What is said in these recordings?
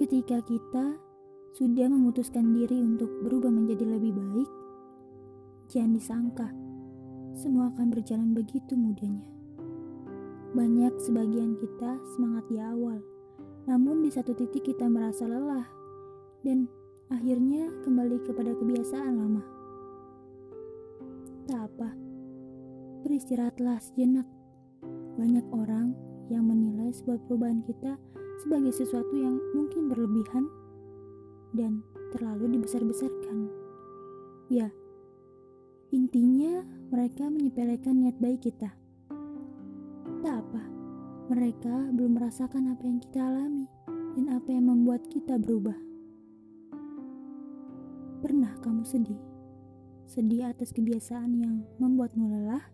Ketika kita sudah memutuskan diri untuk berubah menjadi lebih baik, jangan disangka semua akan berjalan begitu mudahnya. Banyak sebagian kita semangat di awal, namun di satu titik kita merasa lelah dan akhirnya kembali kepada kebiasaan lama. Tak apa, beristirahatlah sejenak. Banyak orang yang menilai sebuah perubahan kita sebagai sesuatu yang mungkin berlebihan dan terlalu dibesar-besarkan. Ya, intinya mereka menyepelekan niat baik kita. Tak apa, mereka belum merasakan apa yang kita alami dan apa yang membuat kita berubah. Pernah kamu sedih? Sedih atas kebiasaan yang membuatmu lelah?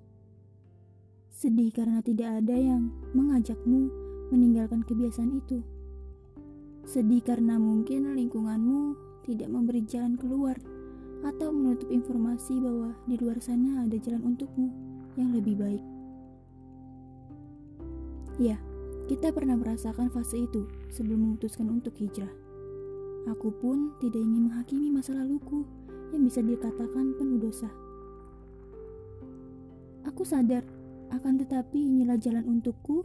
Sedih karena tidak ada yang mengajakmu meninggalkan kebiasaan itu. Sedih karena mungkin lingkunganmu tidak memberi jalan keluar atau menutup informasi bahwa di luar sana ada jalan untukmu yang lebih baik. Ya, kita pernah merasakan fase itu sebelum memutuskan untuk hijrah. Aku pun tidak ingin menghakimi masa laluku yang bisa dikatakan penuh dosa. Aku sadar, akan tetapi inilah jalan untukku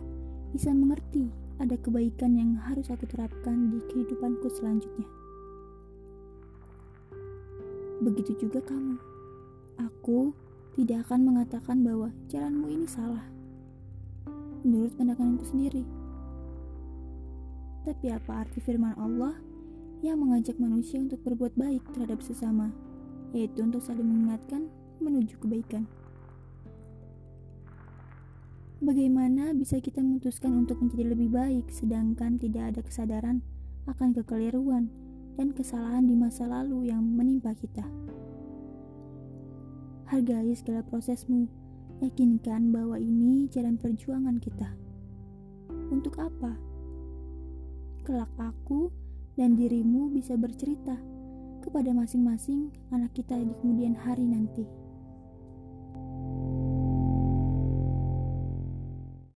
bisa mengerti ada kebaikan yang harus aku terapkan di kehidupanku selanjutnya. Begitu juga kamu. Aku tidak akan mengatakan bahwa jalanmu ini salah. Menurut pandanganku sendiri. Tapi apa arti firman Allah yang mengajak manusia untuk berbuat baik terhadap sesama, yaitu untuk saling mengingatkan menuju kebaikan? Bagaimana bisa kita memutuskan untuk menjadi lebih baik sedangkan tidak ada kesadaran akan kekeliruan dan kesalahan di masa lalu yang menimpa kita? Hargai segala prosesmu, yakinkan bahwa ini jalan perjuangan kita. Untuk apa? Kelak aku dan dirimu bisa bercerita kepada masing-masing anak kita di kemudian hari nanti.